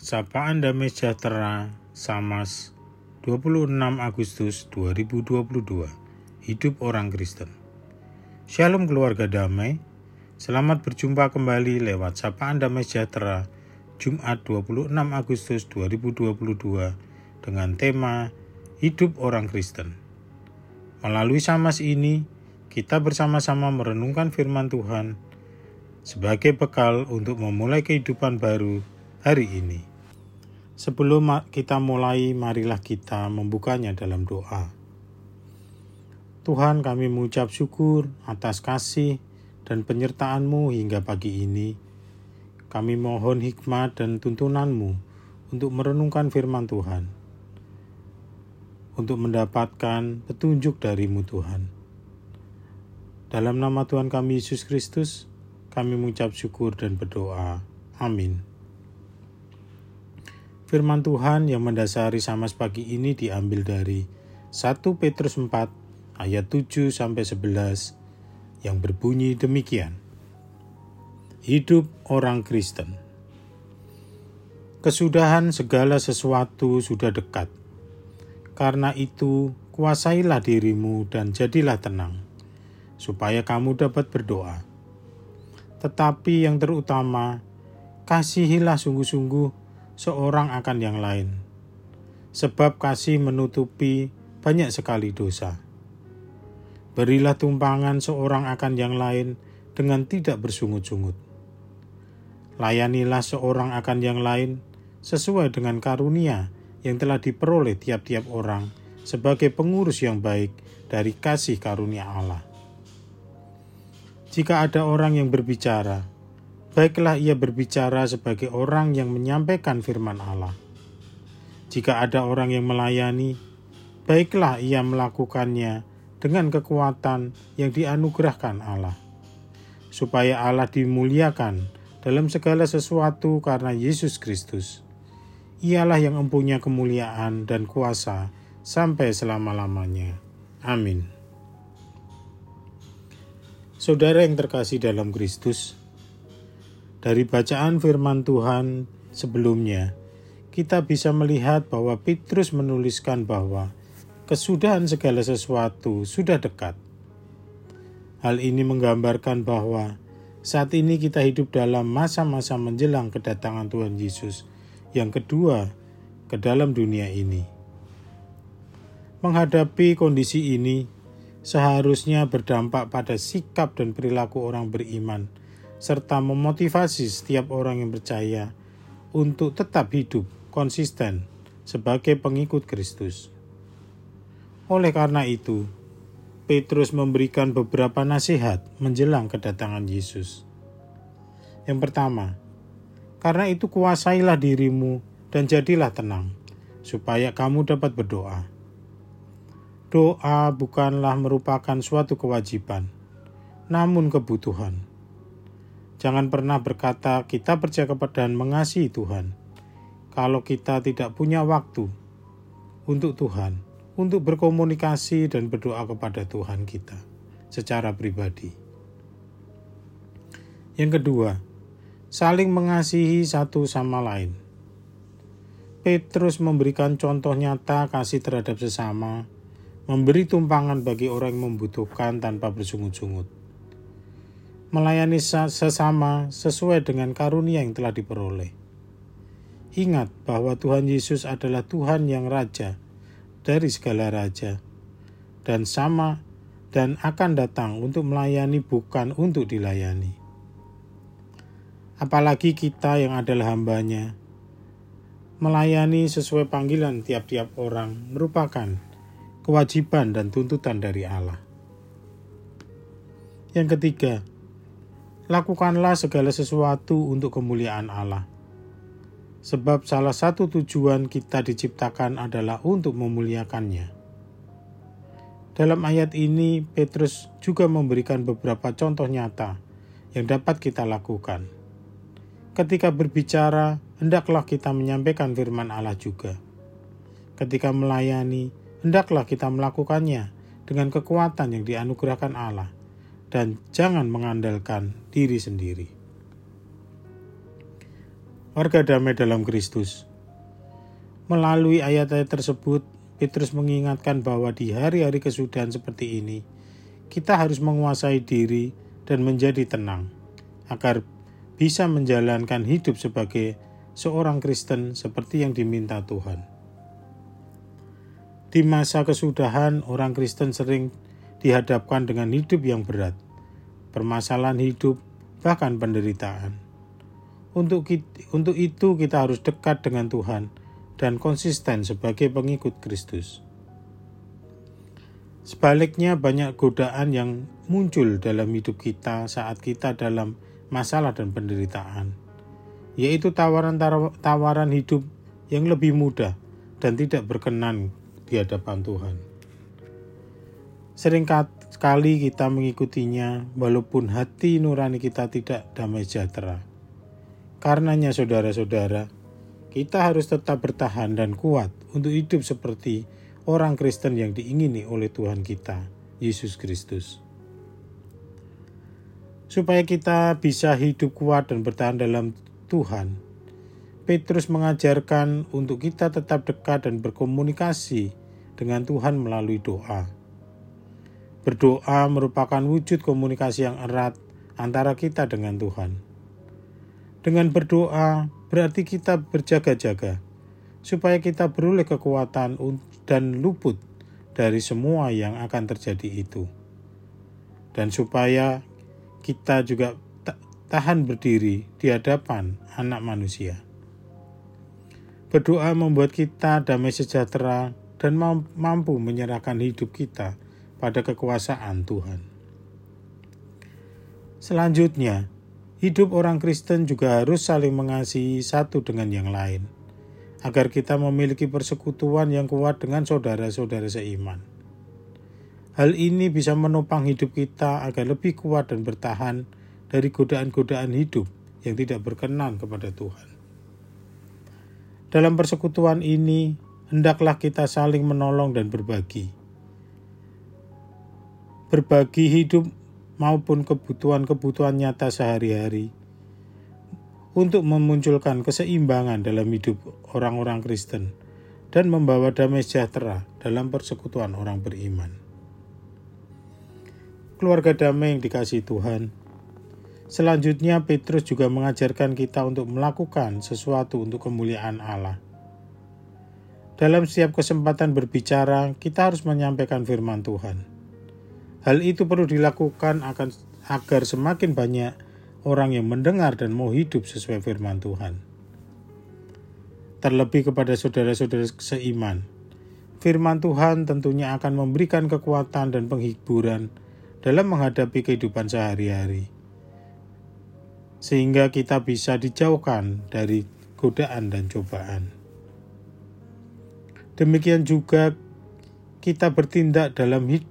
Sapaan Damai Sejahtera Samas 26 Agustus 2022 Hidup Orang Kristen Shalom keluarga damai Selamat berjumpa kembali lewat Sapaan Damai Sejahtera Jumat 26 Agustus 2022 dengan tema Hidup Orang Kristen Melalui Samas ini kita bersama-sama merenungkan firman Tuhan sebagai bekal untuk memulai kehidupan baru hari ini. Sebelum kita mulai, marilah kita membukanya dalam doa. Tuhan kami mengucap syukur atas kasih dan penyertaan-Mu hingga pagi ini. Kami mohon hikmat dan tuntunan-Mu untuk merenungkan firman Tuhan. Untuk mendapatkan petunjuk dari-Mu Tuhan. Dalam nama Tuhan kami Yesus Kristus, kami mengucap syukur dan berdoa. Amin. Firman Tuhan yang mendasari Samas pagi ini diambil dari 1 Petrus 4 ayat 7 sampai 11 yang berbunyi demikian. Hidup orang Kristen. Kesudahan segala sesuatu sudah dekat. Karena itu, kuasailah dirimu dan jadilah tenang, supaya kamu dapat berdoa. Tetapi yang terutama, kasihilah sungguh-sungguh seorang akan yang lain. Sebab kasih menutupi banyak sekali dosa. Berilah tumpangan seorang akan yang lain dengan tidak bersungut-sungut. Layanilah seorang akan yang lain sesuai dengan karunia yang telah diperoleh tiap-tiap orang sebagai pengurus yang baik dari kasih karunia Allah. Jika ada orang yang berbicara, baiklah ia berbicara sebagai orang yang menyampaikan firman Allah. Jika ada orang yang melayani, baiklah ia melakukannya dengan kekuatan yang dianugerahkan Allah, supaya Allah dimuliakan dalam segala sesuatu karena Yesus Kristus. Ialah yang mempunyai kemuliaan dan kuasa sampai selama-lamanya. Amin. Saudara yang terkasih dalam Kristus, dari bacaan firman Tuhan sebelumnya, kita bisa melihat bahwa Petrus menuliskan bahwa kesudahan segala sesuatu sudah dekat. Hal ini menggambarkan bahwa saat ini kita hidup dalam masa-masa menjelang kedatangan Tuhan Yesus yang kedua ke dalam dunia ini. Menghadapi kondisi ini seharusnya berdampak pada sikap dan perilaku orang beriman serta memotivasi setiap orang yang percaya untuk tetap hidup konsisten sebagai pengikut Kristus. Oleh karena itu, Petrus memberikan beberapa nasihat menjelang kedatangan Yesus. Yang pertama, karena itu kuasailah dirimu dan jadilah tenang, supaya kamu dapat berdoa. Doa bukanlah merupakan suatu kewajiban, namun kebutuhan Jangan pernah berkata kita percaya kepada dan mengasihi Tuhan. Kalau kita tidak punya waktu untuk Tuhan, untuk berkomunikasi dan berdoa kepada Tuhan kita secara pribadi. Yang kedua, saling mengasihi satu sama lain. Petrus memberikan contoh nyata kasih terhadap sesama, memberi tumpangan bagi orang yang membutuhkan tanpa bersungut-sungut melayani sesama sesuai dengan karunia yang telah diperoleh. Ingat bahwa Tuhan Yesus adalah Tuhan yang raja dari segala raja dan sama dan akan datang untuk melayani bukan untuk dilayani. Apalagi kita yang adalah hambanya, melayani sesuai panggilan tiap-tiap orang merupakan kewajiban dan tuntutan dari Allah. Yang ketiga, lakukanlah segala sesuatu untuk kemuliaan Allah. Sebab salah satu tujuan kita diciptakan adalah untuk memuliakannya. Dalam ayat ini, Petrus juga memberikan beberapa contoh nyata yang dapat kita lakukan. Ketika berbicara, hendaklah kita menyampaikan firman Allah juga. Ketika melayani, hendaklah kita melakukannya dengan kekuatan yang dianugerahkan Allah dan jangan mengandalkan diri sendiri. warga damai dalam Kristus. Melalui ayat-ayat tersebut, Petrus mengingatkan bahwa di hari-hari kesudahan seperti ini, kita harus menguasai diri dan menjadi tenang, agar bisa menjalankan hidup sebagai seorang Kristen seperti yang diminta Tuhan. Di masa kesudahan, orang Kristen sering dihadapkan dengan hidup yang berat, permasalahan hidup, bahkan penderitaan. Untuk, untuk itu kita harus dekat dengan Tuhan dan konsisten sebagai pengikut Kristus. Sebaliknya banyak godaan yang muncul dalam hidup kita saat kita dalam masalah dan penderitaan, yaitu tawaran-tawaran hidup yang lebih mudah dan tidak berkenan di hadapan Tuhan. Sering kali kita mengikutinya walaupun hati nurani kita tidak damai sejahtera. Karenanya saudara-saudara, kita harus tetap bertahan dan kuat untuk hidup seperti orang Kristen yang diingini oleh Tuhan kita, Yesus Kristus. Supaya kita bisa hidup kuat dan bertahan dalam Tuhan, Petrus mengajarkan untuk kita tetap dekat dan berkomunikasi dengan Tuhan melalui doa. Berdoa merupakan wujud komunikasi yang erat antara kita dengan Tuhan. Dengan berdoa berarti kita berjaga-jaga supaya kita beroleh kekuatan dan luput dari semua yang akan terjadi itu. Dan supaya kita juga tahan berdiri di hadapan anak manusia. Berdoa membuat kita damai sejahtera dan mampu menyerahkan hidup kita pada kekuasaan Tuhan. Selanjutnya, Hidup orang Kristen juga harus saling mengasihi satu dengan yang lain, agar kita memiliki persekutuan yang kuat dengan saudara-saudara seiman. Hal ini bisa menopang hidup kita agar lebih kuat dan bertahan dari godaan-godaan hidup yang tidak berkenan kepada Tuhan. Dalam persekutuan ini, hendaklah kita saling menolong dan berbagi. Berbagi hidup maupun kebutuhan-kebutuhan nyata sehari-hari untuk memunculkan keseimbangan dalam hidup orang-orang Kristen dan membawa damai sejahtera dalam persekutuan orang beriman. Keluarga damai yang dikasih Tuhan. Selanjutnya Petrus juga mengajarkan kita untuk melakukan sesuatu untuk kemuliaan Allah. Dalam setiap kesempatan berbicara, kita harus menyampaikan firman Tuhan Hal itu perlu dilakukan agar semakin banyak orang yang mendengar dan mau hidup sesuai firman Tuhan. Terlebih kepada saudara-saudara seiman, firman Tuhan tentunya akan memberikan kekuatan dan penghiburan dalam menghadapi kehidupan sehari-hari. Sehingga kita bisa dijauhkan dari godaan dan cobaan. Demikian juga kita bertindak dalam hidup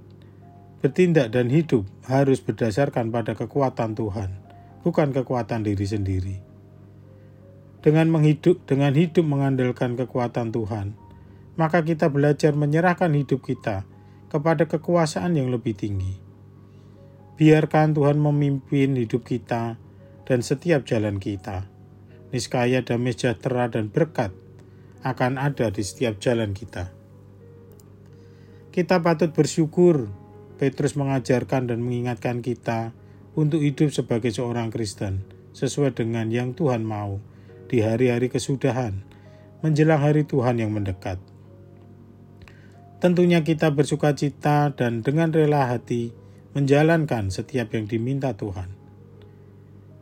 Bertindak dan hidup harus berdasarkan pada kekuatan Tuhan, bukan kekuatan diri sendiri. Dengan menghidup dengan hidup mengandalkan kekuatan Tuhan, maka kita belajar menyerahkan hidup kita kepada kekuasaan yang lebih tinggi. Biarkan Tuhan memimpin hidup kita dan setiap jalan kita. Niskaya damai sejahtera dan berkat akan ada di setiap jalan kita. Kita patut bersyukur Petrus mengajarkan dan mengingatkan kita untuk hidup sebagai seorang Kristen sesuai dengan yang Tuhan mau di hari-hari kesudahan menjelang hari Tuhan yang mendekat. Tentunya kita bersuka cita dan dengan rela hati menjalankan setiap yang diminta Tuhan.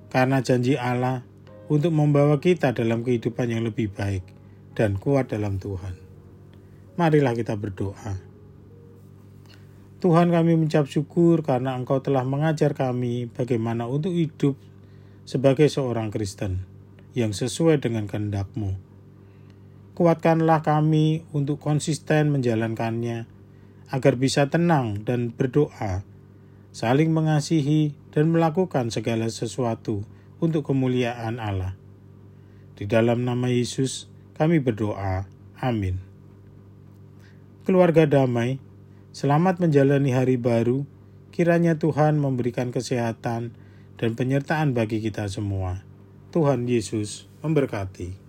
Karena janji Allah untuk membawa kita dalam kehidupan yang lebih baik dan kuat dalam Tuhan. Marilah kita berdoa. Tuhan kami mencap syukur karena Engkau telah mengajar kami bagaimana untuk hidup sebagai seorang Kristen yang sesuai dengan kehendak-Mu. Kuatkanlah kami untuk konsisten menjalankannya agar bisa tenang dan berdoa, saling mengasihi dan melakukan segala sesuatu untuk kemuliaan Allah. Di dalam nama Yesus kami berdoa. Amin. Keluarga damai, Selamat menjalani hari baru. Kiranya Tuhan memberikan kesehatan dan penyertaan bagi kita semua. Tuhan Yesus memberkati.